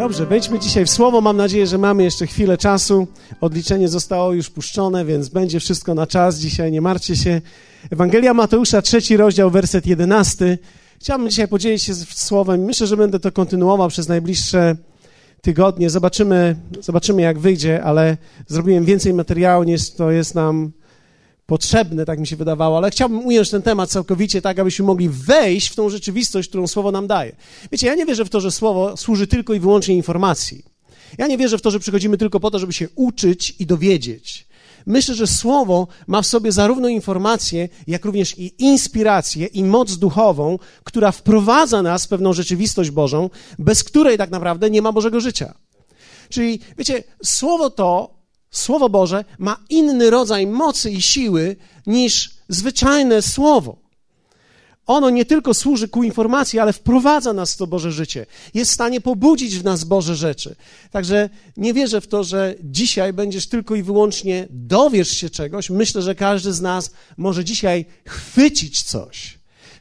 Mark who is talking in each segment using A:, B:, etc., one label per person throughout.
A: Dobrze, wejdźmy dzisiaj w słowo. Mam nadzieję, że mamy jeszcze chwilę czasu. Odliczenie zostało już puszczone, więc będzie wszystko na czas. Dzisiaj nie martwcie się. Ewangelia Mateusza, trzeci rozdział, werset jedenasty. Chciałbym dzisiaj podzielić się słowem. Myślę, że będę to kontynuował przez najbliższe tygodnie. Zobaczymy, zobaczymy jak wyjdzie, ale zrobiłem więcej materiału niż to jest nam potrzebne, tak mi się wydawało, ale chciałbym ująć ten temat całkowicie tak, abyśmy mogli wejść w tą rzeczywistość, którą Słowo nam daje. Wiecie, ja nie wierzę w to, że Słowo służy tylko i wyłącznie informacji. Ja nie wierzę w to, że przychodzimy tylko po to, żeby się uczyć i dowiedzieć. Myślę, że Słowo ma w sobie zarówno informację, jak również i inspirację i moc duchową, która wprowadza nas w pewną rzeczywistość Bożą, bez której tak naprawdę nie ma Bożego życia. Czyli, wiecie, Słowo to Słowo Boże ma inny rodzaj mocy i siły niż zwyczajne słowo. Ono nie tylko służy ku informacji, ale wprowadza nas w to Boże życie. Jest w stanie pobudzić w nas Boże rzeczy. Także nie wierzę w to, że dzisiaj będziesz tylko i wyłącznie dowiesz się czegoś. Myślę, że każdy z nas może dzisiaj chwycić coś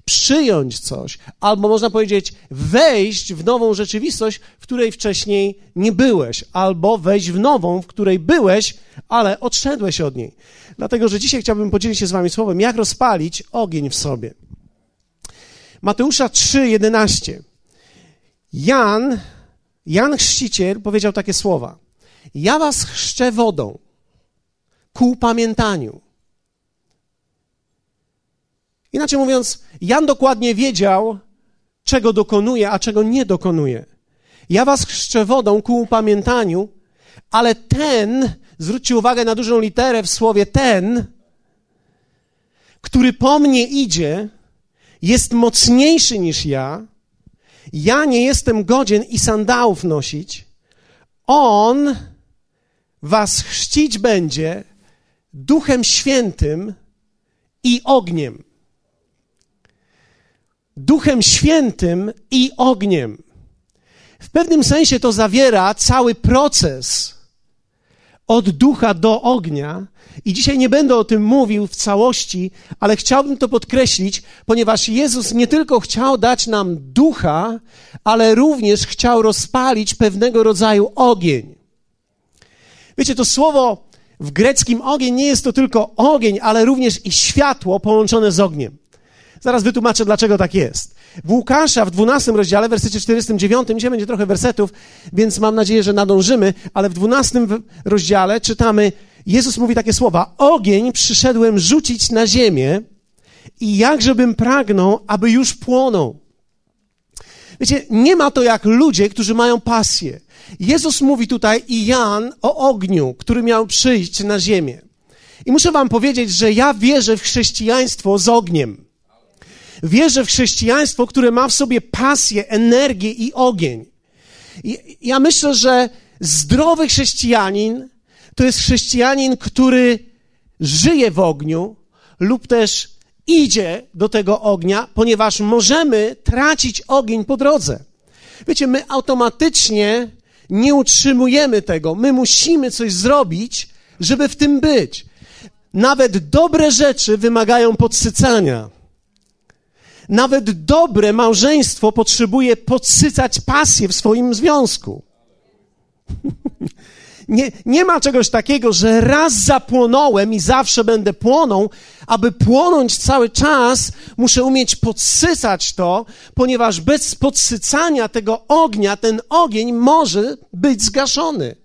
A: przyjąć coś, albo można powiedzieć, wejść w nową rzeczywistość, w której wcześniej nie byłeś, albo wejść w nową, w której byłeś, ale odszedłeś od niej. Dlatego, że dzisiaj chciałbym podzielić się z Wami słowem, jak rozpalić ogień w sobie. Mateusza 3:11. Jan, Jan Chrzciciel powiedział takie słowa: Ja was chrzczę wodą ku upamiętaniu Inaczej mówiąc, Jan dokładnie wiedział, czego dokonuje, a czego nie dokonuje. Ja was chrzczę wodą ku upamiętaniu, ale ten, zwróćcie uwagę na dużą literę w słowie ten, który po mnie idzie, jest mocniejszy niż ja. Ja nie jestem godzien i sandałów nosić. On was chrzcić będzie Duchem Świętym i ogniem. Duchem Świętym i ogniem. W pewnym sensie to zawiera cały proces od ducha do ognia. I dzisiaj nie będę o tym mówił w całości, ale chciałbym to podkreślić, ponieważ Jezus nie tylko chciał dać nam ducha, ale również chciał rozpalić pewnego rodzaju ogień. Wiecie, to słowo w greckim ogień nie jest to tylko ogień, ale również i światło połączone z ogniem. Zaraz wytłumaczę, dlaczego tak jest. W Łukasza w 12 rozdziale, w wersecie 49, dzisiaj będzie trochę wersetów, więc mam nadzieję, że nadążymy, ale w 12 rozdziale czytamy, Jezus mówi takie słowa: Ogień przyszedłem rzucić na ziemię i jakżebym pragnął, aby już płonął. Wiecie, nie ma to jak ludzie, którzy mają pasję. Jezus mówi tutaj i Jan o ogniu, który miał przyjść na ziemię. I muszę wam powiedzieć, że ja wierzę w chrześcijaństwo z ogniem. Wierzę w chrześcijaństwo, które ma w sobie pasję, energię i ogień. I ja myślę, że zdrowy chrześcijanin to jest chrześcijanin, który żyje w ogniu lub też idzie do tego ognia, ponieważ możemy tracić ogień po drodze. Wiecie, my automatycznie nie utrzymujemy tego. My musimy coś zrobić, żeby w tym być. Nawet dobre rzeczy wymagają podsycania. Nawet dobre małżeństwo potrzebuje podsycać pasję w swoim związku. Nie, nie ma czegoś takiego, że raz zapłonąłem i zawsze będę płonął. Aby płonąć cały czas, muszę umieć podsycać to, ponieważ bez podsycania tego ognia, ten ogień może być zgaszony.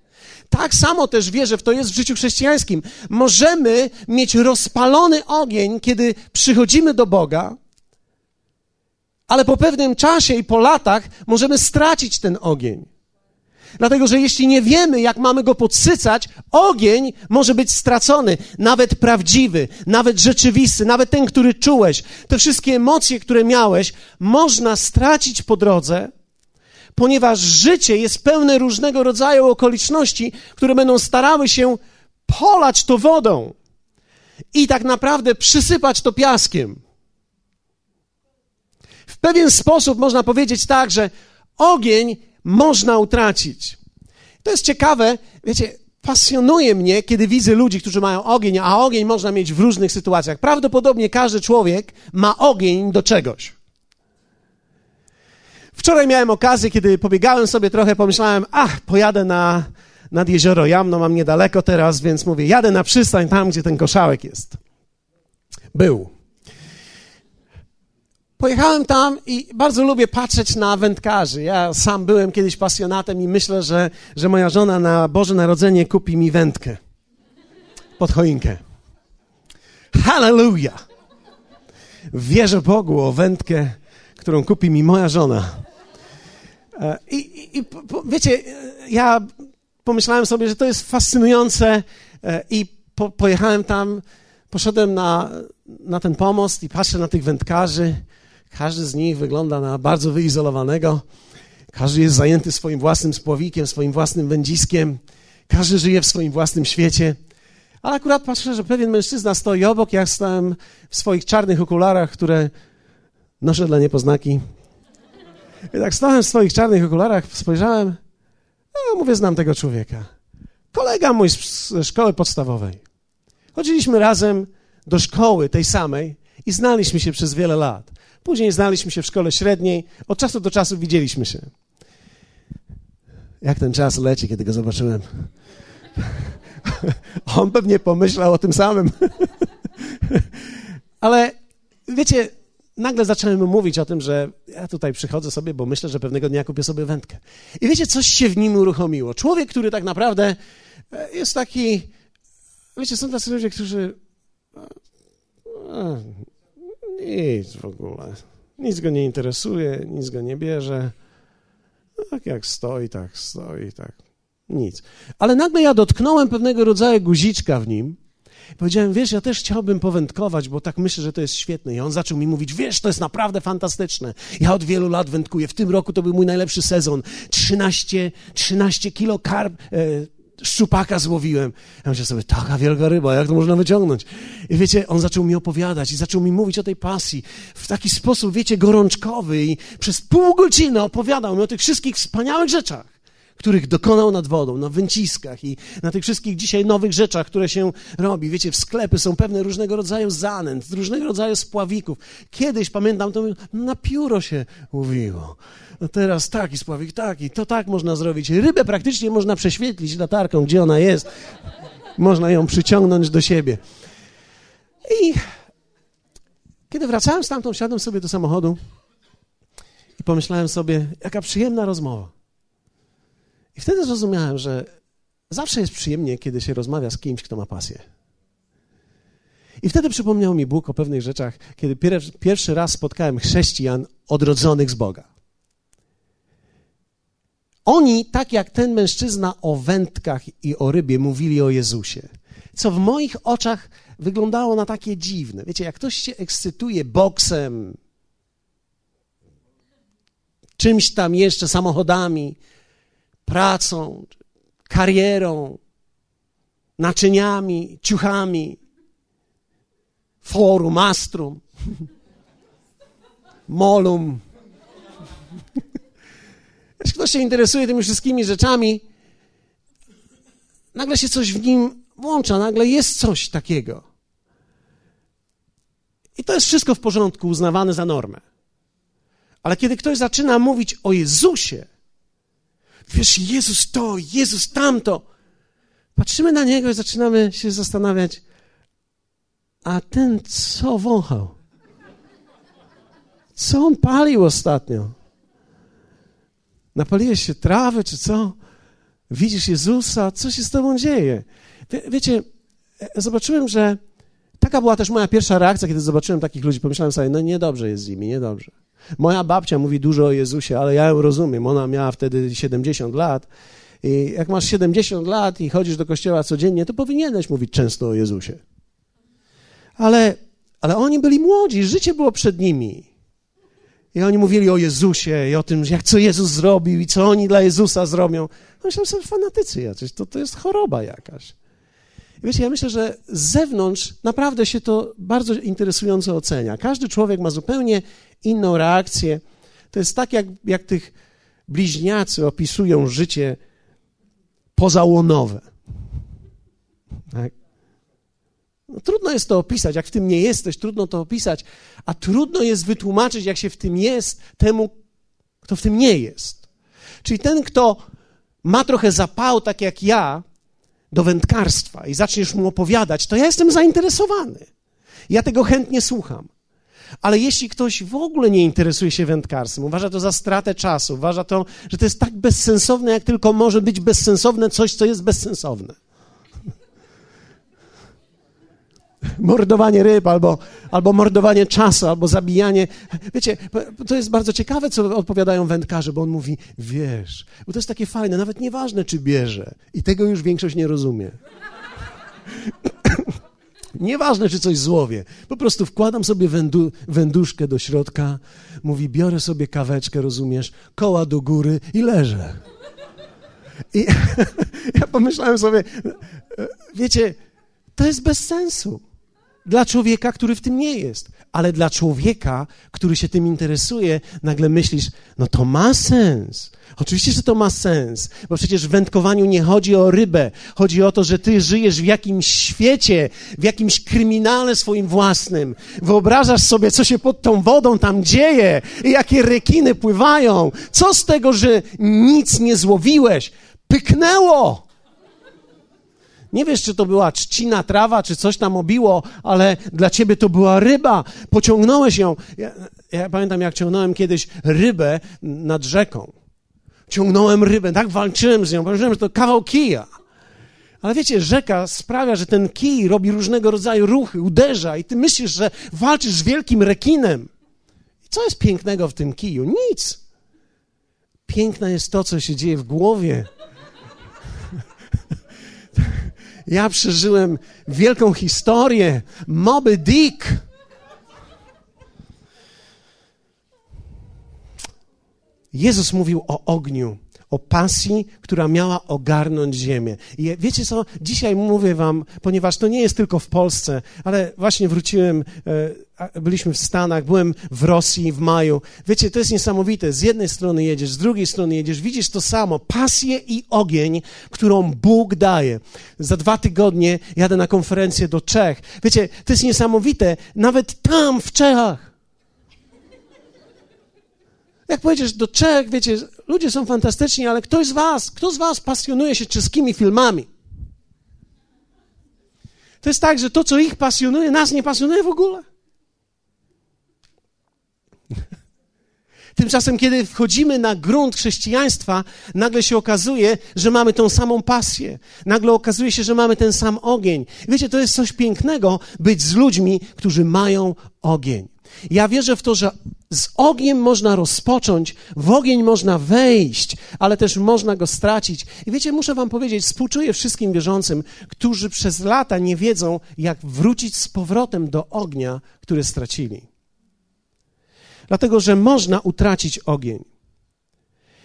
A: Tak samo też wierzę w to jest w życiu chrześcijańskim. Możemy mieć rozpalony ogień, kiedy przychodzimy do Boga, ale po pewnym czasie i po latach możemy stracić ten ogień. Dlatego, że jeśli nie wiemy, jak mamy go podsycać, ogień może być stracony, nawet prawdziwy, nawet rzeczywisty, nawet ten, który czułeś. Te wszystkie emocje, które miałeś, można stracić po drodze, ponieważ życie jest pełne różnego rodzaju okoliczności, które będą starały się polać to wodą i tak naprawdę przysypać to piaskiem pewien sposób można powiedzieć tak, że ogień można utracić. To jest ciekawe, wiecie, pasjonuje mnie, kiedy widzę ludzi, którzy mają ogień, a ogień można mieć w różnych sytuacjach. Prawdopodobnie każdy człowiek ma ogień do czegoś. Wczoraj miałem okazję, kiedy pobiegałem sobie trochę, pomyślałem, ach, pojadę na, nad jezioro Jamno, mam niedaleko teraz, więc mówię, jadę na przystań tam, gdzie ten koszałek jest. Był. Pojechałem tam i bardzo lubię patrzeć na wędkarzy. Ja sam byłem kiedyś pasjonatem i myślę, że, że moja żona na Boże Narodzenie kupi mi wędkę pod choinkę. Hallelujah! Wierzę Bogu o wędkę, którą kupi mi moja żona. E, I, i, i wiecie, ja pomyślałem sobie, że to jest fascynujące e, i po, pojechałem tam, poszedłem na, na ten pomost i patrzę na tych wędkarzy. Każdy z nich wygląda na bardzo wyizolowanego. Każdy jest zajęty swoim własnym spławikiem, swoim własnym wędziskiem. Każdy żyje w swoim własnym świecie. Ale akurat patrzę, że pewien mężczyzna stoi obok, ja stałem w swoich czarnych okularach, które noszę dla niepoznaki. I tak stałem w swoich czarnych okularach, spojrzałem, no mówię, znam tego człowieka. Kolega mój z szkoły podstawowej. Chodziliśmy razem do szkoły tej samej i znaliśmy się przez wiele lat. Później znaliśmy się w szkole średniej, od czasu do czasu widzieliśmy się. Jak ten czas leci, kiedy go zobaczyłem. On pewnie pomyślał o tym samym. Ale wiecie, nagle zacząłem mówić o tym, że ja tutaj przychodzę sobie, bo myślę, że pewnego dnia kupię sobie wędkę. I wiecie, coś się w nim uruchomiło. Człowiek, który tak naprawdę e, jest taki. Wiecie, są tacy ludzie, którzy. Nic w ogóle. Nic go nie interesuje, nic go nie bierze. Tak jak stoi, tak stoi, tak. Nic. Ale nagle ja dotknąłem pewnego rodzaju guziczka w nim. Powiedziałem, wiesz, ja też chciałbym powędkować, bo tak myślę, że to jest świetne. I on zaczął mi mówić, wiesz, to jest naprawdę fantastyczne. Ja od wielu lat wędkuję. W tym roku to był mój najlepszy sezon. 13, 13 kilo karp, szczupaka złowiłem. Ja myślę sobie, taka wielka ryba, jak to można wyciągnąć? I wiecie, on zaczął mi opowiadać i zaczął mi mówić o tej pasji w taki sposób, wiecie, gorączkowy i przez pół godziny opowiadał mi o tych wszystkich wspaniałych rzeczach których dokonał nad wodą, na węciskach i na tych wszystkich dzisiaj nowych rzeczach, które się robi. Wiecie, w sklepy są pewne różnego rodzaju zanęt, różnego rodzaju spławików. Kiedyś, pamiętam, to na pióro się mówiło. No teraz taki spławik, taki, to tak można zrobić. Rybę praktycznie można prześwietlić latarką, gdzie ona jest. Można ją przyciągnąć do siebie. I kiedy wracałem stamtąd, siadłem sobie do samochodu i pomyślałem sobie, jaka przyjemna rozmowa. I wtedy zrozumiałem, że zawsze jest przyjemnie, kiedy się rozmawia z kimś, kto ma pasję. I wtedy przypomniał mi Bóg o pewnych rzeczach, kiedy pierwszy raz spotkałem chrześcijan odrodzonych z Boga. Oni, tak jak ten mężczyzna o wędkach i o rybie, mówili o Jezusie. Co w moich oczach wyglądało na takie dziwne. Wiecie, jak ktoś się ekscytuje boksem, czymś tam jeszcze, samochodami, pracą, karierą, naczyniami, ciuchami, forum, astrum, molum. Jeśli ktoś się interesuje tymi wszystkimi rzeczami, nagle się coś w nim włącza, nagle jest coś takiego. I to jest wszystko w porządku, uznawane za normę. Ale kiedy ktoś zaczyna mówić o Jezusie, Wiesz, Jezus to, Jezus tamto. Patrzymy na niego i zaczynamy się zastanawiać, a ten co wąchał? Co on palił ostatnio? Napaliłeś się trawy, czy co? Widzisz Jezusa? Co się z tobą dzieje? Wie, wiecie, e, zobaczyłem, że taka była też moja pierwsza reakcja, kiedy zobaczyłem takich ludzi. Pomyślałem sobie, no niedobrze jest z nimi, niedobrze. Moja babcia mówi dużo o Jezusie, ale ja ją rozumiem. Ona miała wtedy 70 lat. I jak masz 70 lat i chodzisz do kościoła codziennie, to powinieneś mówić często o Jezusie. Ale, ale oni byli młodzi, życie było przed nimi. I oni mówili o Jezusie i o tym, jak co Jezus zrobił i co oni dla Jezusa zrobią. Myślałem sobie, fanatycy jacyś, to, to jest choroba jakaś. Wiecie, ja myślę, że z zewnątrz naprawdę się to bardzo interesująco ocenia. Każdy człowiek ma zupełnie inną reakcję. To jest tak, jak, jak tych bliźniacy opisują życie pozałonowe. Tak? No, trudno jest to opisać, jak w tym nie jesteś, trudno to opisać, a trudno jest wytłumaczyć, jak się w tym jest, temu, kto w tym nie jest. Czyli ten, kto ma trochę zapału, tak jak ja, do wędkarstwa i zaczniesz mu opowiadać, to ja jestem zainteresowany. Ja tego chętnie słucham. Ale jeśli ktoś w ogóle nie interesuje się wędkarstwem, uważa to za stratę czasu, uważa to, że to jest tak bezsensowne, jak tylko może być bezsensowne coś, co jest bezsensowne. Mordowanie ryb, albo, albo mordowanie czasu, albo zabijanie. Wiecie, to jest bardzo ciekawe, co odpowiadają wędkarze, bo on mówi, wiesz, bo to jest takie fajne, nawet nieważne, czy bierze. I tego już większość nie rozumie. Nieważne, czy coś złowię. Po prostu wkładam sobie wędu, węduszkę do środka, mówi, biorę sobie kaweczkę, rozumiesz, koła do góry i leżę. I ja pomyślałem sobie, wiecie, to jest bez sensu dla człowieka, który w tym nie jest. Ale dla człowieka, który się tym interesuje, nagle myślisz, no to ma sens. Oczywiście, że to ma sens, bo przecież w wędkowaniu nie chodzi o rybę. Chodzi o to, że ty żyjesz w jakimś świecie, w jakimś kryminale swoim własnym. Wyobrażasz sobie, co się pod tą wodą tam dzieje i jakie rekiny pływają. Co z tego, że nic nie złowiłeś? Pyknęło! Nie wiesz, czy to była trzcina trawa, czy coś tam obiło, ale dla ciebie to była ryba. Pociągnąłeś ją. Ja, ja pamiętam, jak ciągnąłem kiedyś rybę nad rzeką. Ciągnąłem rybę, tak walczyłem z nią, powiedziałem, że to kawał kija. Ale wiecie, rzeka sprawia, że ten kij robi różnego rodzaju ruchy, uderza i ty myślisz, że walczysz z wielkim rekinem. I co jest pięknego w tym kiju? Nic. Piękne jest to, co się dzieje w głowie ja przeżyłem wielką historię. Moby Dick. Jezus mówił o ogniu, o pasji, która miała ogarnąć ziemię. I wiecie co? Dzisiaj mówię wam, ponieważ to nie jest tylko w Polsce, ale właśnie wróciłem e, byliśmy w Stanach, byłem w Rosji w maju. Wiecie, to jest niesamowite. Z jednej strony jedziesz, z drugiej strony jedziesz, widzisz to samo. Pasję i ogień, którą Bóg daje. Za dwa tygodnie jadę na konferencję do Czech. Wiecie, to jest niesamowite. Nawet tam, w Czechach. Jak pojedziesz do Czech, wiecie, ludzie są fantastyczni, ale ktoś z was, kto z was pasjonuje się czeskimi filmami? To jest tak, że to, co ich pasjonuje, nas nie pasjonuje w ogóle. Tymczasem, kiedy wchodzimy na grunt chrześcijaństwa, nagle się okazuje, że mamy tą samą pasję. Nagle okazuje się, że mamy ten sam ogień. Wiecie, to jest coś pięknego być z ludźmi, którzy mają ogień. Ja wierzę w to, że z ogniem można rozpocząć, w ogień można wejść, ale też można go stracić. I wiecie, muszę wam powiedzieć, współczuję wszystkim wierzącym, którzy przez lata nie wiedzą, jak wrócić z powrotem do ognia, który stracili. Dlatego, że można utracić ogień.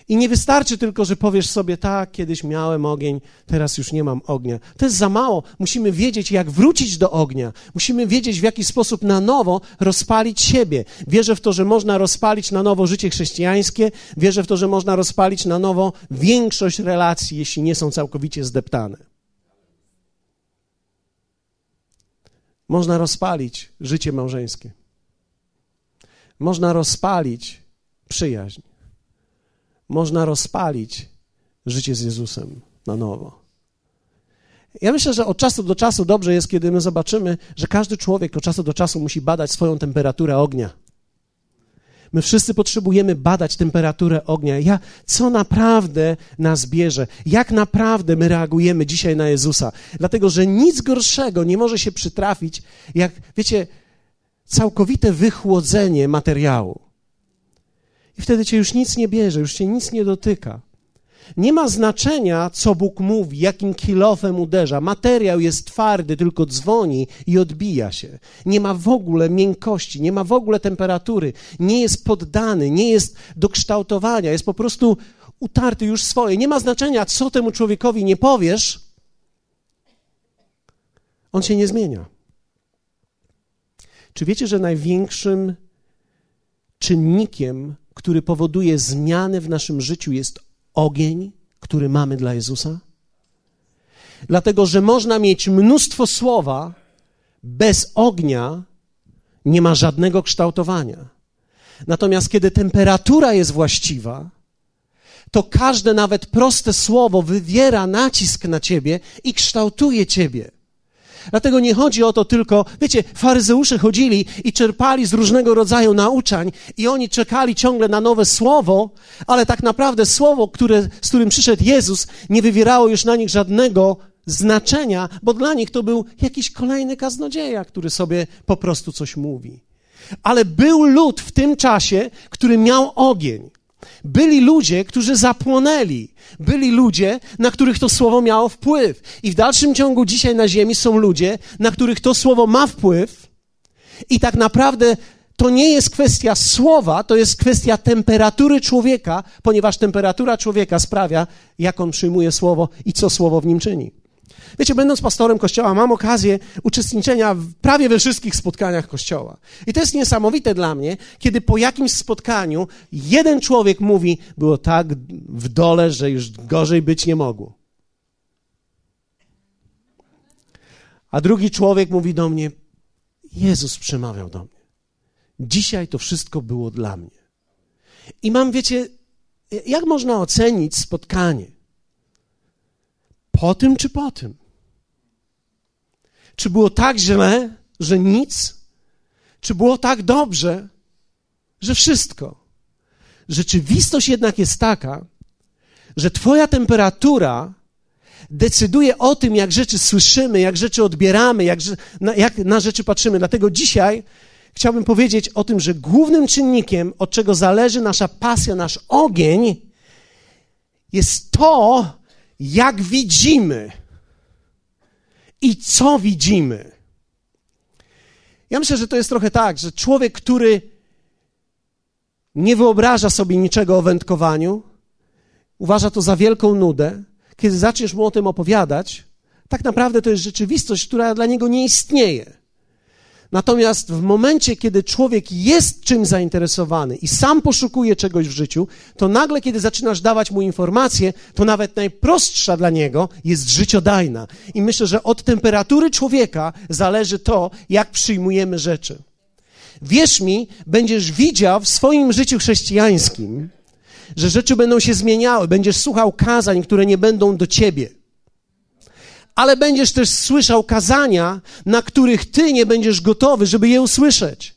A: I nie wystarczy tylko, że powiesz sobie, tak, kiedyś miałem ogień, teraz już nie mam ognia. To jest za mało. Musimy wiedzieć, jak wrócić do ognia. Musimy wiedzieć, w jaki sposób na nowo rozpalić siebie. Wierzę w to, że można rozpalić na nowo życie chrześcijańskie. Wierzę w to, że można rozpalić na nowo większość relacji, jeśli nie są całkowicie zdeptane. Można rozpalić życie małżeńskie można rozpalić przyjaźń. Można rozpalić życie z Jezusem na nowo. Ja myślę, że od czasu do czasu dobrze jest, kiedy my zobaczymy, że każdy człowiek od czasu do czasu musi badać swoją temperaturę ognia. My wszyscy potrzebujemy badać temperaturę ognia. Ja, co naprawdę nas bierze? Jak naprawdę my reagujemy dzisiaj na Jezusa? Dlatego, że nic gorszego nie może się przytrafić, jak, wiecie, całkowite wychłodzenie materiału. I wtedy cię już nic nie bierze, już cię nic nie dotyka. Nie ma znaczenia, co Bóg mówi, jakim kilofem uderza. Materiał jest twardy, tylko dzwoni i odbija się. Nie ma w ogóle miękkości, nie ma w ogóle temperatury, nie jest poddany, nie jest do kształtowania, jest po prostu utarty już swoje. Nie ma znaczenia, co temu człowiekowi nie powiesz, on się nie zmienia. Czy wiecie, że największym czynnikiem, który powoduje zmiany w naszym życiu, jest ogień, który mamy dla Jezusa? Dlatego, że można mieć mnóstwo słowa, bez ognia nie ma żadnego kształtowania. Natomiast kiedy temperatura jest właściwa, to każde nawet proste słowo wywiera nacisk na ciebie i kształtuje ciebie. Dlatego nie chodzi o to tylko, wiecie, faryzeusze chodzili i czerpali z różnego rodzaju nauczań i oni czekali ciągle na nowe słowo, ale tak naprawdę słowo, które, z którym przyszedł Jezus, nie wywierało już na nich żadnego znaczenia, bo dla nich to był jakiś kolejny kaznodzieja, który sobie po prostu coś mówi. Ale był lud w tym czasie, który miał ogień. Byli ludzie, którzy zapłonęli. Byli ludzie, na których to słowo miało wpływ. I w dalszym ciągu dzisiaj na ziemi są ludzie, na których to słowo ma wpływ. I tak naprawdę to nie jest kwestia słowa, to jest kwestia temperatury człowieka, ponieważ temperatura człowieka sprawia, jak on przyjmuje słowo i co słowo w nim czyni. Wiecie, będąc pastorem kościoła, mam okazję uczestniczenia w prawie we wszystkich spotkaniach kościoła. I to jest niesamowite dla mnie, kiedy po jakimś spotkaniu jeden człowiek mówi, było tak w dole, że już gorzej być nie mogło. A drugi człowiek mówi do mnie, Jezus przemawiał do mnie. Dzisiaj to wszystko było dla mnie. I mam, wiecie, jak można ocenić spotkanie? Po tym czy po tym? Czy było tak źle, że nic? Czy było tak dobrze, że wszystko? Rzeczywistość jednak jest taka, że Twoja temperatura decyduje o tym, jak rzeczy słyszymy, jak rzeczy odbieramy, jak, na, jak na rzeczy patrzymy. Dlatego dzisiaj chciałbym powiedzieć o tym, że głównym czynnikiem, od czego zależy nasza pasja, nasz ogień, jest to, jak widzimy i co widzimy. Ja myślę, że to jest trochę tak, że człowiek, który nie wyobraża sobie niczego o wędkowaniu, uważa to za wielką nudę, kiedy zaczniesz mu o tym opowiadać, tak naprawdę to jest rzeczywistość, która dla niego nie istnieje. Natomiast w momencie, kiedy człowiek jest czym zainteresowany i sam poszukuje czegoś w życiu, to nagle, kiedy zaczynasz dawać mu informacje, to nawet najprostsza dla niego jest życiodajna. I myślę, że od temperatury człowieka zależy to, jak przyjmujemy rzeczy. Wierz mi, będziesz widział w swoim życiu chrześcijańskim, że rzeczy będą się zmieniały, będziesz słuchał kazań, które nie będą do ciebie ale będziesz też słyszał kazania, na których ty nie będziesz gotowy, żeby je usłyszeć.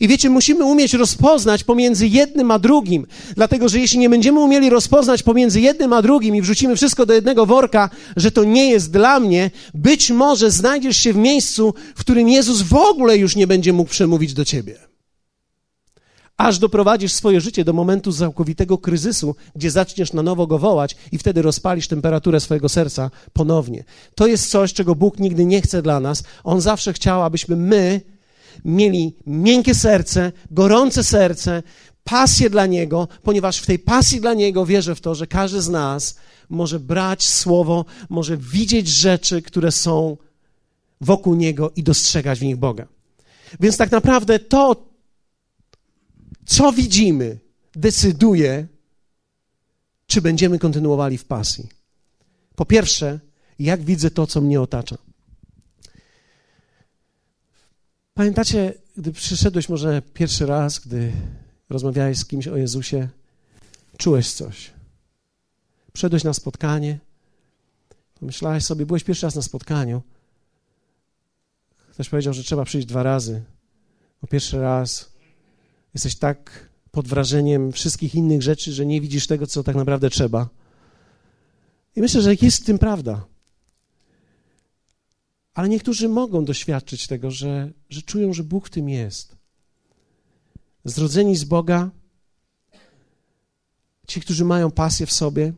A: I wiecie, musimy umieć rozpoznać pomiędzy jednym a drugim, dlatego że jeśli nie będziemy umieli rozpoznać pomiędzy jednym a drugim i wrzucimy wszystko do jednego worka, że to nie jest dla mnie, być może znajdziesz się w miejscu, w którym Jezus w ogóle już nie będzie mógł przemówić do ciebie aż doprowadzisz swoje życie do momentu całkowitego kryzysu, gdzie zaczniesz na nowo go wołać i wtedy rozpalisz temperaturę swojego serca ponownie. To jest coś, czego Bóg nigdy nie chce dla nas. On zawsze chciał, abyśmy my mieli miękkie serce, gorące serce, pasję dla Niego, ponieważ w tej pasji dla Niego wierzę w to, że każdy z nas może brać słowo, może widzieć rzeczy, które są wokół Niego i dostrzegać w nich Boga. Więc tak naprawdę to, co widzimy, decyduje, czy będziemy kontynuowali w pasji. Po pierwsze, jak widzę to, co mnie otacza. Pamiętacie, gdy przyszedłeś może pierwszy raz, gdy rozmawiałeś z kimś o Jezusie, czułeś coś. Przyszedłeś na spotkanie, pomyślałeś sobie, byłeś pierwszy raz na spotkaniu. Ktoś powiedział, że trzeba przyjść dwa razy. Bo pierwszy raz Jesteś tak pod wrażeniem wszystkich innych rzeczy, że nie widzisz tego, co tak naprawdę trzeba. I myślę, że jest w tym prawda. Ale niektórzy mogą doświadczyć tego, że, że czują, że Bóg w tym jest. Zrodzeni z Boga, ci, którzy mają pasję w sobie,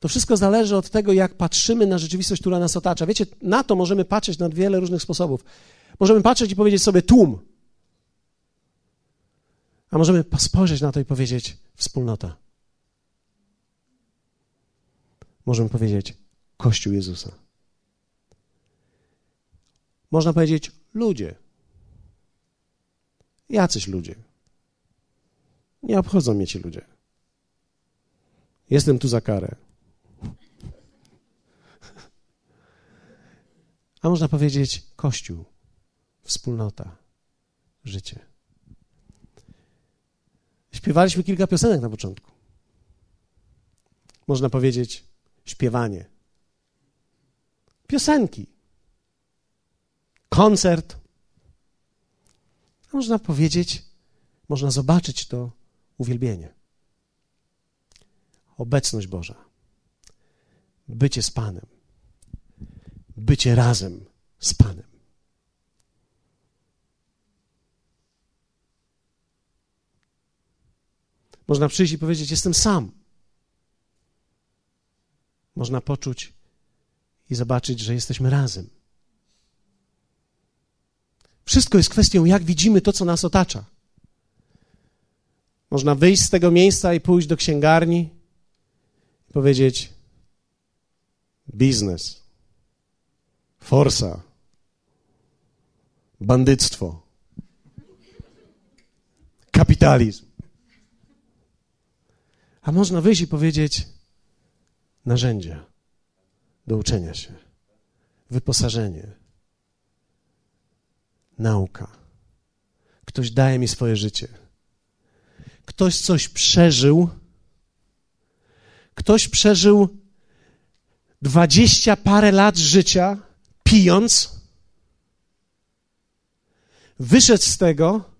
A: to wszystko zależy od tego, jak patrzymy na rzeczywistość, która nas otacza. Wiecie, na to możemy patrzeć na wiele różnych sposobów. Możemy patrzeć i powiedzieć sobie tłum. A możemy spojrzeć na to i powiedzieć wspólnota. Możemy powiedzieć Kościół Jezusa. Można powiedzieć ludzie. Jacyś ludzie. Nie obchodzą mnie ci ludzie. Jestem tu za karę. A można powiedzieć Kościół, wspólnota, życie. Śpiewaliśmy kilka piosenek na początku. Można powiedzieć śpiewanie. Piosenki. Koncert. Można powiedzieć, można zobaczyć to uwielbienie. Obecność Boża. Bycie z Panem. Bycie razem z Panem. Można przyjść i powiedzieć: Jestem sam. Można poczuć i zobaczyć, że jesteśmy razem. Wszystko jest kwestią, jak widzimy to, co nas otacza. Można wyjść z tego miejsca i pójść do księgarni i powiedzieć: biznes, forsa, bandyctwo, kapitalizm. A można wyjść i powiedzieć: narzędzia do uczenia się, wyposażenie, nauka. Ktoś daje mi swoje życie. Ktoś coś przeżył. Ktoś przeżył dwadzieścia parę lat życia pijąc. Wyszedł z tego,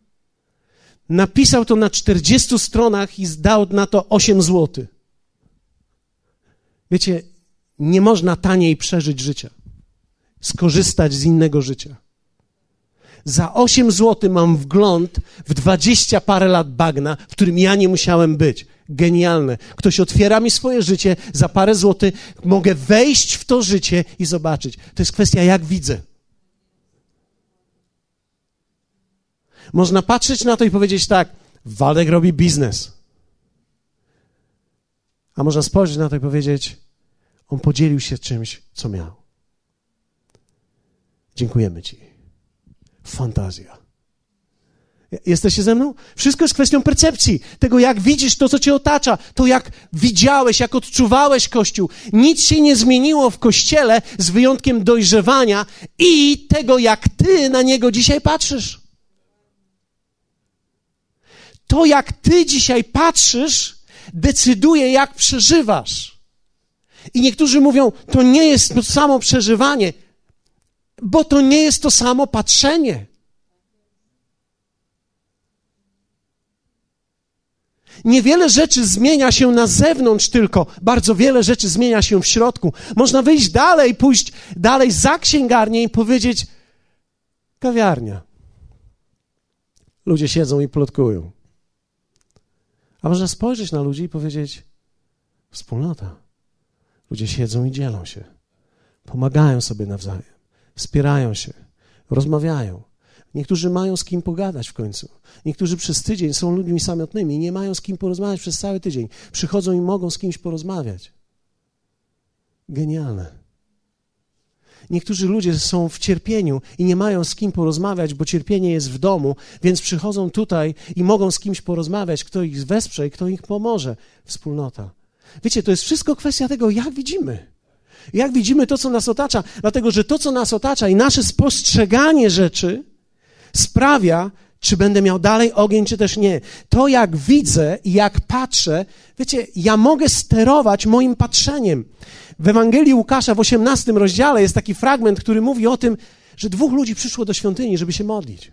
A: napisał to na 40 stronach i zdał na to 8 zł. Wiecie, nie można taniej przeżyć życia, skorzystać z innego życia. Za 8 zł mam wgląd w 20 parę lat bagna, w którym ja nie musiałem być. Genialne. Ktoś otwiera mi swoje życie, za parę złotych mogę wejść w to życie i zobaczyć. To jest kwestia, jak widzę. Można patrzeć na to i powiedzieć tak, Waldek robi biznes. A można spojrzeć na to i powiedzieć, on podzielił się czymś, co miał. Dziękujemy Ci. Fantazja. Jesteście ze mną? Wszystko jest kwestią percepcji, tego jak widzisz to, co cię otacza, to jak widziałeś, jak odczuwałeś Kościół. Nic się nie zmieniło w Kościele z wyjątkiem dojrzewania i tego, jak ty na niego dzisiaj patrzysz. To, jak ty dzisiaj patrzysz, decyduje, jak przeżywasz. I niektórzy mówią, to nie jest to samo przeżywanie, bo to nie jest to samo patrzenie. Niewiele rzeczy zmienia się na zewnątrz tylko, bardzo wiele rzeczy zmienia się w środku. Można wyjść dalej, pójść dalej za księgarnię i powiedzieć: kawiarnia. Ludzie siedzą i plotkują. A można spojrzeć na ludzi i powiedzieć: wspólnota. Ludzie siedzą i dzielą się, pomagają sobie nawzajem, wspierają się, rozmawiają. Niektórzy mają z kim pogadać w końcu. Niektórzy przez tydzień są ludźmi samotnymi nie mają z kim porozmawiać przez cały tydzień. Przychodzą i mogą z kimś porozmawiać. Genialne. Niektórzy ludzie są w cierpieniu i nie mają z kim porozmawiać, bo cierpienie jest w domu, więc przychodzą tutaj i mogą z kimś porozmawiać, kto ich wesprze i kto ich pomoże. Wspólnota. Wiecie, to jest wszystko kwestia tego, jak widzimy. Jak widzimy to, co nas otacza, dlatego że to, co nas otacza i nasze spostrzeganie rzeczy sprawia, czy będę miał dalej ogień, czy też nie. To, jak widzę i jak patrzę, wiecie, ja mogę sterować moim patrzeniem. W Ewangelii Łukasza w 18 rozdziale jest taki fragment, który mówi o tym, że dwóch ludzi przyszło do świątyni, żeby się modlić.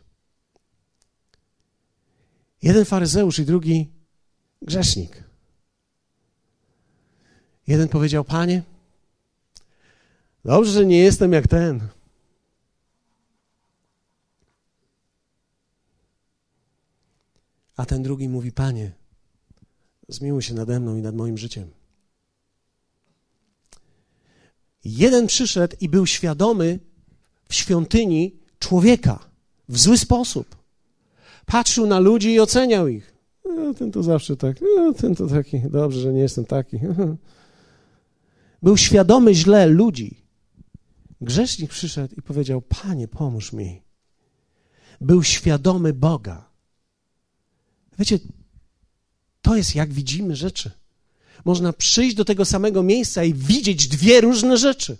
A: Jeden faryzeusz i drugi grzesznik. Jeden powiedział: Panie, dobrze, że nie jestem jak ten. A ten drugi mówi: Panie, zmiłuj się nade mną i nad moim życiem. Jeden przyszedł i był świadomy w świątyni człowieka w zły sposób. Patrzył na ludzi i oceniał ich. No, ten to zawsze tak, no, ten to taki, dobrze, że nie jestem taki. Był świadomy źle ludzi. Grzesznik przyszedł i powiedział: Panie, pomóż mi. Był świadomy Boga. Wiecie, to jest jak widzimy rzeczy. Można przyjść do tego samego miejsca i widzieć dwie różne rzeczy.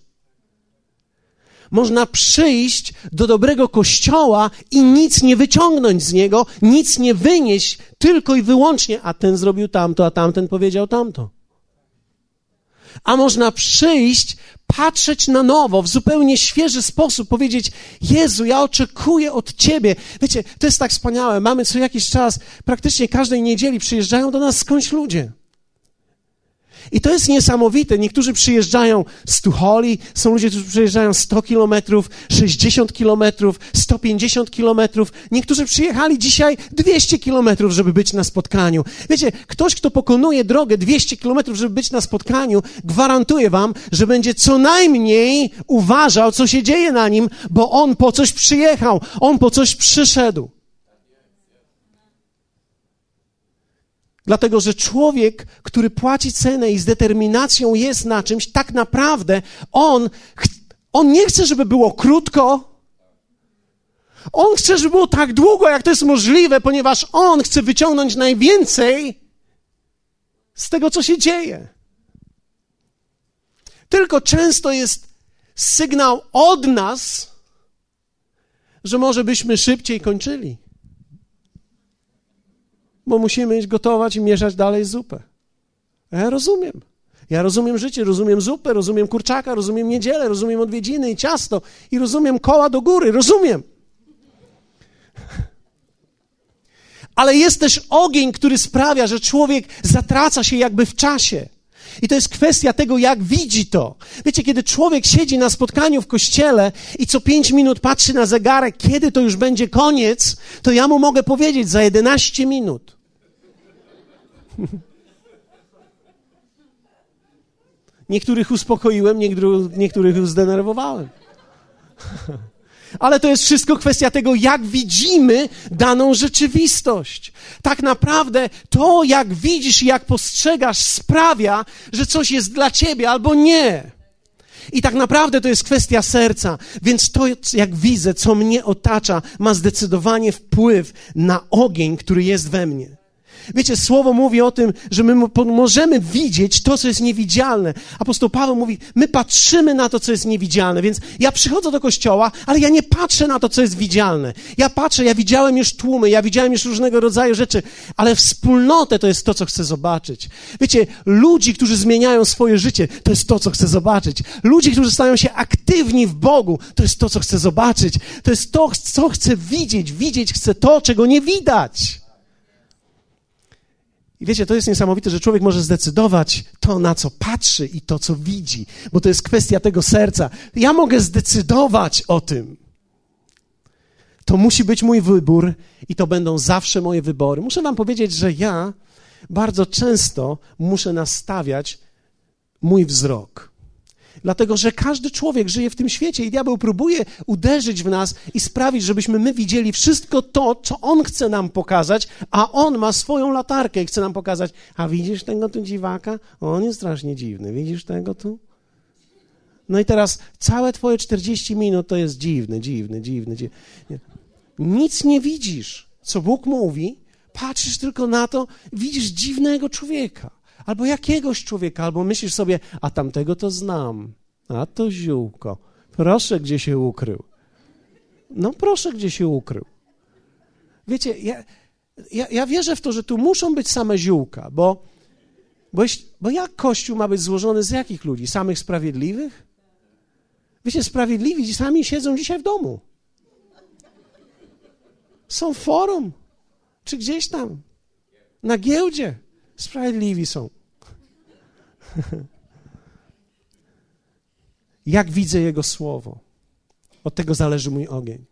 A: Można przyjść do dobrego kościoła i nic nie wyciągnąć z niego, nic nie wynieść, tylko i wyłącznie, a ten zrobił tamto, a tamten powiedział tamto. A można przyjść, patrzeć na nowo, w zupełnie świeży sposób, powiedzieć: Jezu, ja oczekuję od Ciebie. Wiecie, to jest tak wspaniałe. Mamy co jakiś czas, praktycznie każdej niedzieli przyjeżdżają do nas skądś ludzie. I to jest niesamowite. Niektórzy przyjeżdżają z Tucholi, są ludzie, którzy przyjeżdżają 100 kilometrów, 60 kilometrów, 150 kilometrów. Niektórzy przyjechali dzisiaj 200 kilometrów, żeby być na spotkaniu. Wiecie, ktoś, kto pokonuje drogę 200 kilometrów, żeby być na spotkaniu, gwarantuje wam, że będzie co najmniej uważał, co się dzieje na nim, bo on po coś przyjechał, on po coś przyszedł. Dlatego, że człowiek, który płaci cenę i z determinacją jest na czymś, tak naprawdę on, on nie chce, żeby było krótko. On chce, żeby było tak długo, jak to jest możliwe, ponieważ on chce wyciągnąć najwięcej z tego, co się dzieje. Tylko często jest sygnał od nas, że może byśmy szybciej kończyli bo musimy iść gotować i mieszać dalej zupę. Ja rozumiem. Ja rozumiem życie, rozumiem zupę, rozumiem kurczaka, rozumiem niedzielę, rozumiem odwiedziny i ciasto i rozumiem koła do góry, rozumiem. Ale jest też ogień, który sprawia, że człowiek zatraca się jakby w czasie. I to jest kwestia tego, jak widzi to. Wiecie, kiedy człowiek siedzi na spotkaniu w kościele i co pięć minut patrzy na zegarek, kiedy to już będzie koniec, to ja mu mogę powiedzieć za 11 minut. Niektórych uspokoiłem, niektórych zdenerwowałem. Ale to jest wszystko kwestia tego, jak widzimy daną rzeczywistość. Tak naprawdę to, jak widzisz i jak postrzegasz, sprawia, że coś jest dla ciebie albo nie. I tak naprawdę to jest kwestia serca, więc to, jak widzę, co mnie otacza, ma zdecydowanie wpływ na ogień, który jest we mnie. Wiecie, słowo mówi o tym, że my możemy widzieć to, co jest niewidzialne. Apostoł Paweł mówi, my patrzymy na to, co jest niewidzialne, więc ja przychodzę do kościoła, ale ja nie patrzę na to, co jest widzialne. Ja patrzę, ja widziałem już tłumy, ja widziałem już różnego rodzaju rzeczy, ale wspólnotę to jest to, co chcę zobaczyć. Wiecie, ludzi, którzy zmieniają swoje życie, to jest to, co chcę zobaczyć. Ludzi, którzy stają się aktywni w Bogu, to jest to, co chcę zobaczyć. To jest to, co chcę widzieć. Widzieć chcę to, czego nie widać. I wiecie, to jest niesamowite, że człowiek może zdecydować to, na co patrzy i to, co widzi, bo to jest kwestia tego serca. Ja mogę zdecydować o tym. To musi być mój wybór i to będą zawsze moje wybory. Muszę Wam powiedzieć, że ja bardzo często muszę nastawiać mój wzrok Dlatego, że każdy człowiek żyje w tym świecie i diabeł próbuje uderzyć w nas i sprawić, żebyśmy my widzieli wszystko to, co on chce nam pokazać, a on ma swoją latarkę i chce nam pokazać. A widzisz tego tu dziwaka? On jest strasznie dziwny. Widzisz tego tu? No i teraz całe twoje 40 minut to jest dziwny, dziwny, dziwny. dziwny. Nic nie widzisz, co Bóg mówi, patrzysz tylko na to, widzisz dziwnego człowieka albo jakiegoś człowieka, albo myślisz sobie, a tamtego to znam, a to ziółko. Proszę, gdzie się ukrył. No proszę, gdzie się ukrył. Wiecie, ja, ja, ja wierzę w to, że tu muszą być same ziółka, bo, bo, bo jak Kościół ma być złożony z jakich ludzi? Samych sprawiedliwych? Wiecie, sprawiedliwi sami siedzą dzisiaj w domu. Są w forum, czy gdzieś tam, na giełdzie. Sprawiedliwi są. Jak widzę Jego słowo? Od tego zależy mój ogień.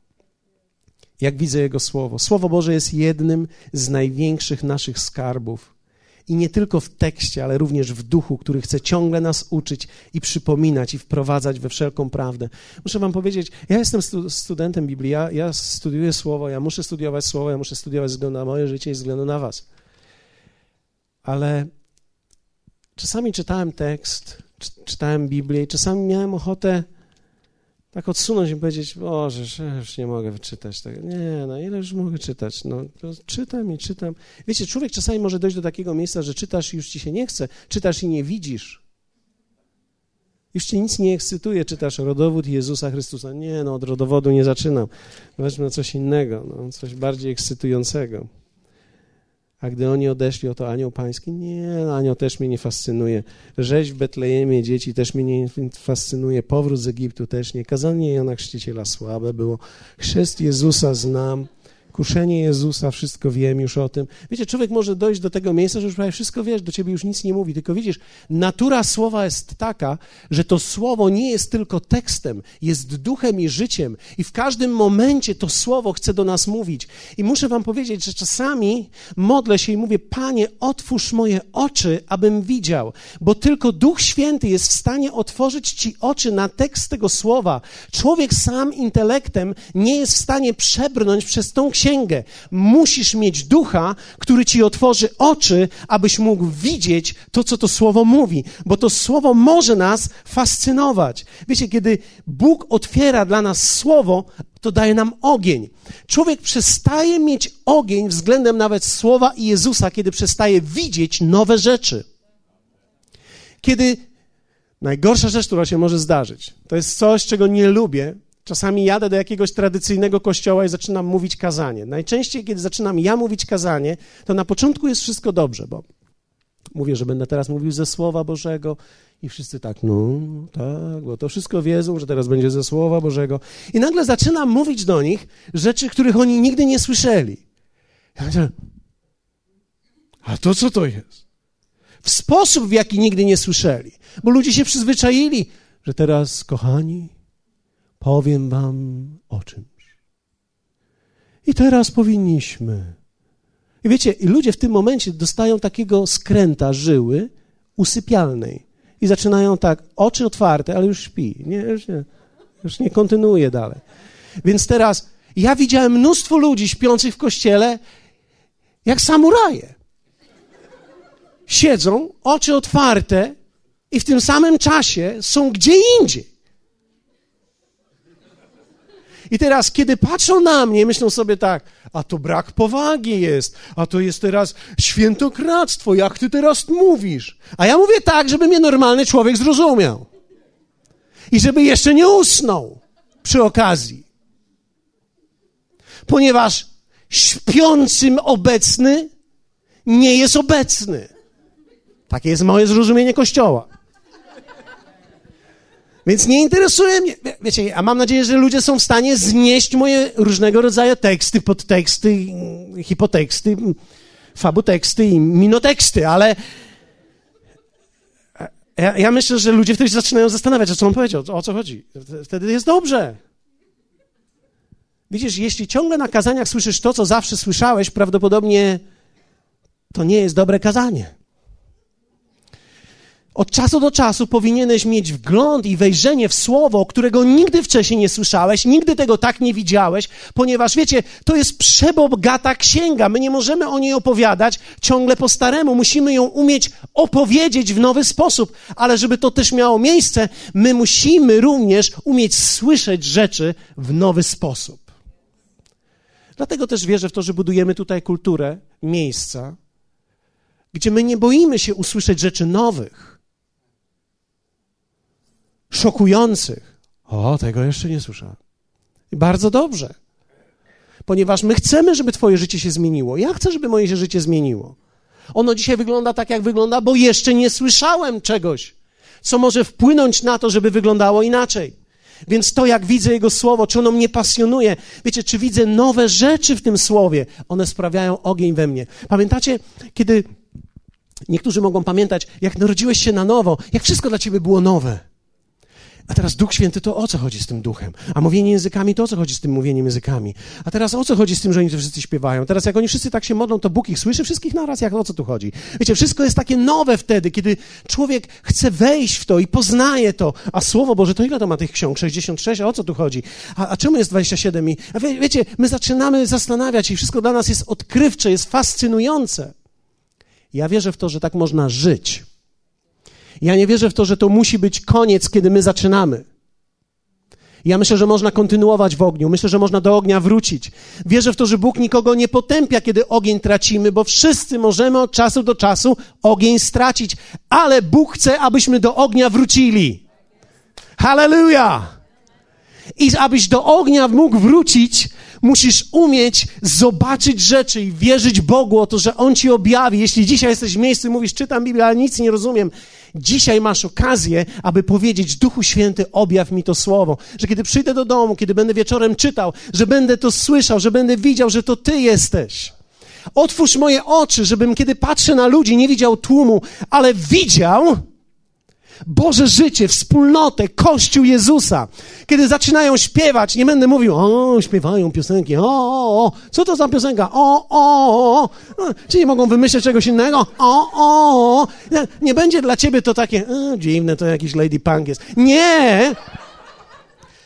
A: Jak widzę Jego słowo? Słowo Boże jest jednym z największych naszych skarbów. I nie tylko w tekście, ale również w duchu, który chce ciągle nas uczyć i przypominać i wprowadzać we wszelką prawdę. Muszę Wam powiedzieć, ja jestem stu studentem Biblii, ja, ja studiuję słowo, ja muszę studiować słowo, ja muszę studiować ze względu na moje życie i ze względu na Was ale czasami czytałem tekst, czytałem Biblię i czasami miałem ochotę tak odsunąć i powiedzieć, Boże, ja już nie mogę wyczytać tego. Nie, no ile już mogę czytać? No, czytam i czytam. Wiecie, człowiek czasami może dojść do takiego miejsca, że czytasz i już ci się nie chce, czytasz i nie widzisz. Już cię nic nie ekscytuje, czytasz rodowód Jezusa Chrystusa. Nie, no od rodowodu nie zaczynam. Weźmy coś innego, no, coś bardziej ekscytującego. A gdy oni odeszli, oto anioł pański, nie, anioł też mnie nie fascynuje. Rzeź w Betlejemie dzieci też mnie nie fascynuje. Powrót z Egiptu też nie. Kazanie Jana Chrzciciela słabe było. Chrzest Jezusa znam. Kuszenie Jezusa, wszystko wiem już o tym. Wiecie, człowiek może dojść do tego miejsca, że już prawie wszystko wiesz, do ciebie już nic nie mówi, tylko widzisz, natura słowa jest taka, że to słowo nie jest tylko tekstem, jest duchem i życiem i w każdym momencie to słowo chce do nas mówić. I muszę wam powiedzieć, że czasami modlę się i mówię, Panie, otwórz moje oczy, abym widział, bo tylko Duch Święty jest w stanie otworzyć ci oczy na tekst tego słowa. Człowiek sam intelektem nie jest w stanie przebrnąć przez tą księgę, księgę. Musisz mieć ducha, który ci otworzy oczy, abyś mógł widzieć to, co to słowo mówi, bo to słowo może nas fascynować. Wiecie, kiedy Bóg otwiera dla nas słowo, to daje nam ogień. Człowiek przestaje mieć ogień względem nawet słowa i Jezusa, kiedy przestaje widzieć nowe rzeczy. Kiedy najgorsza rzecz, która się może zdarzyć, to jest coś, czego nie lubię, Czasami jadę do jakiegoś tradycyjnego kościoła i zaczynam mówić kazanie. Najczęściej, kiedy zaczynam ja mówić kazanie, to na początku jest wszystko dobrze, bo mówię, że będę teraz mówił ze Słowa Bożego i wszyscy tak, no tak, bo to wszystko wiedzą, że teraz będzie ze Słowa Bożego. I nagle zaczynam mówić do nich rzeczy, których oni nigdy nie słyszeli. Ja mówię, a to co to jest? W sposób, w jaki nigdy nie słyszeli. Bo ludzie się przyzwyczaili, że teraz, kochani, powiem wam o czymś. I teraz powinniśmy. I wiecie, ludzie w tym momencie dostają takiego skręta żyły usypialnej. I zaczynają tak, oczy otwarte, ale już śpi. Nie, już nie, już nie kontynuuje dalej. Więc teraz ja widziałem mnóstwo ludzi śpiących w kościele, jak samuraje. Siedzą, oczy otwarte i w tym samym czasie są gdzie indziej. I teraz, kiedy patrzą na mnie, myślą sobie tak, a to brak powagi jest, a to jest teraz świętokradztwo, jak ty teraz mówisz? A ja mówię tak, żeby mnie normalny człowiek zrozumiał. I żeby jeszcze nie usnął przy okazji. Ponieważ śpiącym obecny nie jest obecny. Takie jest moje zrozumienie Kościoła. Więc nie interesuje mnie, wiecie, a mam nadzieję, że ludzie są w stanie znieść moje różnego rodzaju teksty, podteksty, hipoteksty, fabuteksty i minoteksty, ale ja, ja, myślę, że ludzie wtedy zaczynają zastanawiać, o co on powiedział, o co chodzi. Wtedy jest dobrze. Widzisz, jeśli ciągle na kazaniach słyszysz to, co zawsze słyszałeś, prawdopodobnie to nie jest dobre kazanie. Od czasu do czasu powinieneś mieć wgląd i wejrzenie w słowo, którego nigdy wcześniej nie słyszałeś, nigdy tego tak nie widziałeś, ponieważ wiecie, to jest przebogata księga. My nie możemy o niej opowiadać ciągle po staremu. Musimy ją umieć opowiedzieć w nowy sposób, ale żeby to też miało miejsce, my musimy również umieć słyszeć rzeczy w nowy sposób. Dlatego też wierzę w to, że budujemy tutaj kulturę, miejsca, gdzie my nie boimy się usłyszeć rzeczy nowych szokujących. O, tego jeszcze nie słyszałem. I bardzo dobrze. Ponieważ my chcemy, żeby Twoje życie się zmieniło. Ja chcę, żeby moje się życie zmieniło. Ono dzisiaj wygląda tak, jak wygląda, bo jeszcze nie słyszałem czegoś, co może wpłynąć na to, żeby wyglądało inaczej. Więc to, jak widzę Jego słowo, czy ono mnie pasjonuje, wiecie, czy widzę nowe rzeczy w tym słowie, one sprawiają ogień we mnie. Pamiętacie, kiedy niektórzy mogą pamiętać, jak narodziłeś się na nowo, jak wszystko dla ciebie było nowe. A teraz Duch Święty, to o co chodzi z tym duchem? A mówienie językami, to o co chodzi z tym mówieniem językami? A teraz o co chodzi z tym, że oni wszyscy śpiewają? Teraz jak oni wszyscy tak się modlą, to Bóg ich słyszy wszystkich naraz, jak o co tu chodzi? Wiecie, wszystko jest takie nowe wtedy, kiedy człowiek chce wejść w to i poznaje to. A Słowo Boże, to ile to ma tych ksiąg? 66? A o co tu chodzi? A, a czemu jest 27? I, a wie, wiecie, my zaczynamy zastanawiać i wszystko dla nas jest odkrywcze, jest fascynujące. Ja wierzę w to, że tak można żyć ja nie wierzę w to, że to musi być koniec, kiedy my zaczynamy. Ja myślę, że można kontynuować w ogniu. Myślę, że można do ognia wrócić. Wierzę w to, że Bóg nikogo nie potępia, kiedy ogień tracimy, bo wszyscy możemy od czasu do czasu ogień stracić, ale Bóg chce, abyśmy do ognia wrócili. Hallelujah! I abyś do ognia mógł wrócić, musisz umieć zobaczyć rzeczy i wierzyć Bogu o to, że On ci objawi. Jeśli dzisiaj jesteś w miejscu i mówisz, czytam Biblię, ale nic nie rozumiem, dzisiaj masz okazję, aby powiedzieć, Duchu Święty, objaw mi to słowo. Że kiedy przyjdę do domu, kiedy będę wieczorem czytał, że będę to słyszał, że będę widział, że to Ty jesteś. Otwórz moje oczy, żebym kiedy patrzę na ludzi, nie widział tłumu, ale widział Boże życie, wspólnotę, Kościół Jezusa. Kiedy zaczynają śpiewać, nie będę mówił, o, śpiewają piosenki, o, o, o, co to za piosenka, o, o, o, czy nie mogą wymyśleć czegoś innego, o, o, o. Nie będzie dla ciebie to takie, e, dziwne, to jakiś lady punk jest. Nie,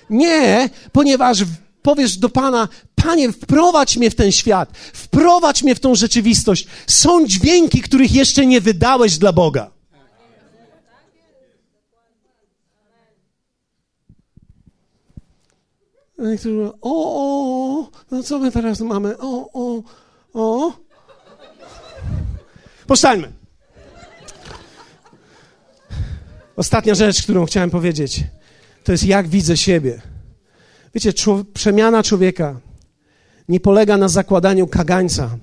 A: nie, ponieważ powiesz do Pana, Panie, wprowadź mnie w ten świat, wprowadź mnie w tą rzeczywistość. Są dźwięki, których jeszcze nie wydałeś dla Boga. Niektórzy mówią, o, o, no co my teraz mamy? O, o, o. Powstańmy. Ostatnia rzecz, którą chciałem powiedzieć, to jest jak widzę siebie. Wiecie, przemiana człowieka nie polega na zakładaniu kagańca,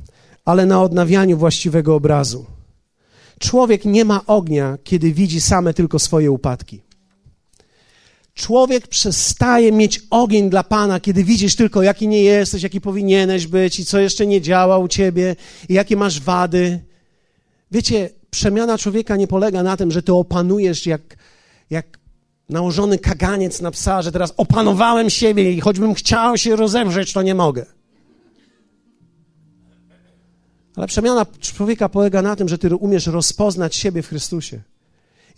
A: ale na odnawianiu właściwego obrazu. Człowiek nie ma ognia, kiedy widzi same tylko swoje upadki. Człowiek przestaje mieć ogień dla Pana, kiedy widzisz tylko, jaki nie jesteś, jaki powinieneś być i co jeszcze nie działa u ciebie i jakie masz wady. Wiecie, przemiana człowieka nie polega na tym, że ty opanujesz jak, jak nałożony kaganiec na psa, że teraz opanowałem siebie i choćbym chciał się rozemrzeć, to nie mogę. Ale przemiana człowieka polega na tym, że ty umiesz rozpoznać siebie w Chrystusie.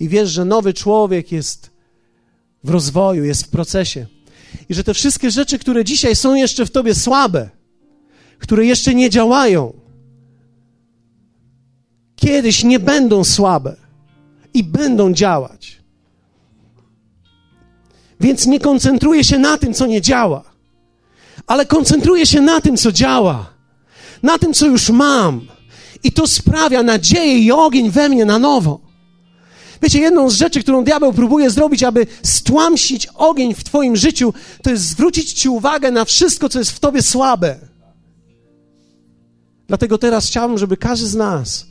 A: I wiesz, że nowy człowiek jest w rozwoju, jest w procesie. I że te wszystkie rzeczy, które dzisiaj są jeszcze w tobie słabe, które jeszcze nie działają, kiedyś nie będą słabe i będą działać. Więc nie koncentruję się na tym, co nie działa, ale koncentruję się na tym, co działa, na tym, co już mam. I to sprawia nadzieję i ogień we mnie na nowo. Wiecie, jedną z rzeczy, którą diabeł próbuje zrobić, aby stłamsić ogień w Twoim życiu, to jest zwrócić Ci uwagę na wszystko, co jest w Tobie słabe. Dlatego teraz chciałbym, żeby każdy z nas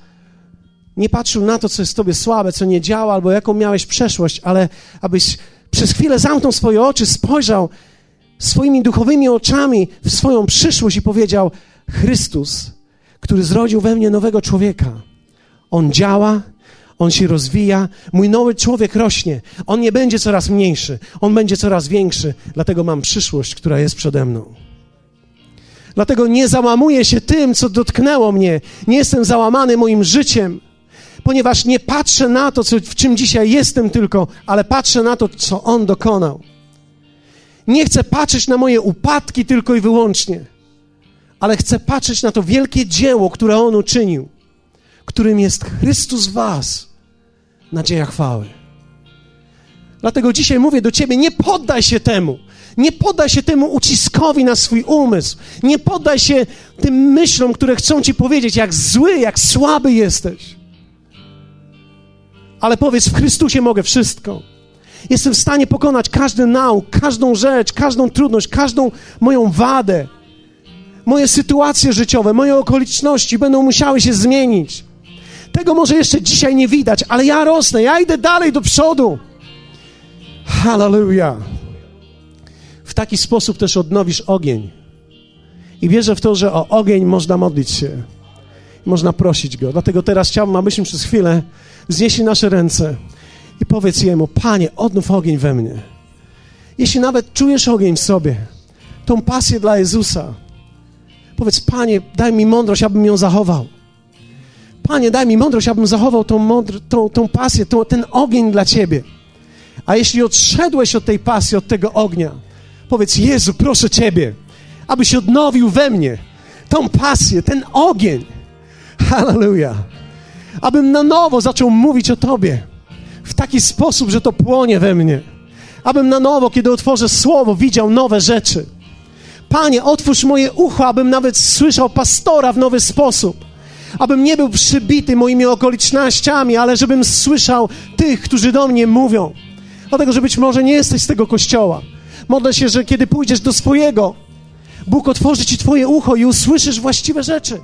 A: nie patrzył na to, co jest w Tobie słabe, co nie działa, albo jaką miałeś przeszłość, ale abyś przez chwilę zamknął swoje oczy, spojrzał swoimi duchowymi oczami w swoją przyszłość i powiedział: Chrystus, który zrodził we mnie nowego człowieka, on działa on się rozwija, mój nowy człowiek rośnie. On nie będzie coraz mniejszy, on będzie coraz większy, dlatego mam przyszłość, która jest przede mną. Dlatego nie załamuję się tym, co dotknęło mnie. Nie jestem załamany moim życiem, ponieważ nie patrzę na to, co, w czym dzisiaj jestem tylko, ale patrzę na to, co On dokonał. Nie chcę patrzeć na moje upadki tylko i wyłącznie, ale chcę patrzeć na to wielkie dzieło, które On uczynił którym jest Chrystus w Was, nadzieja chwały. Dlatego dzisiaj mówię do Ciebie, nie poddaj się temu. Nie poddaj się temu uciskowi na swój umysł. Nie poddaj się tym myślom, które chcą Ci powiedzieć, jak zły, jak słaby jesteś. Ale powiedz, w Chrystusie mogę wszystko. Jestem w stanie pokonać każdy nauk, każdą rzecz, każdą trudność, każdą moją wadę. Moje sytuacje życiowe, moje okoliczności będą musiały się zmienić. Tego może jeszcze dzisiaj nie widać, ale ja rosnę, ja idę dalej do przodu. Hallelujah. W taki sposób też odnowisz ogień. I wierzę w to, że o ogień można modlić się. Można prosić go. Dlatego teraz chciałbym, abyśmy przez chwilę wznieśli nasze ręce i powiedz Jemu, Panie, odnów ogień we mnie. Jeśli nawet czujesz ogień w sobie, tą pasję dla Jezusa, powiedz, Panie, daj mi mądrość, abym ją zachował. Panie, daj mi mądrość, abym zachował tą, mądr- tą, tą pasję, tą, ten ogień dla Ciebie. A jeśli odszedłeś od tej pasji, od tego ognia, powiedz, Jezu, proszę Ciebie, abyś odnowił we mnie tą pasję, ten ogień. Hallelujah. Abym na nowo zaczął mówić o Tobie w taki sposób, że to płonie we mnie. Abym na nowo, kiedy otworzę słowo, widział nowe rzeczy. Panie, otwórz moje ucho, abym nawet słyszał pastora w nowy sposób abym nie był przybity moimi okolicznościami, ale żebym słyszał tych, którzy do mnie mówią. Dlatego, że być może nie jesteś z tego kościoła. Modlę się, że kiedy pójdziesz do swojego, Bóg otworzy ci twoje ucho i usłyszysz właściwe rzeczy.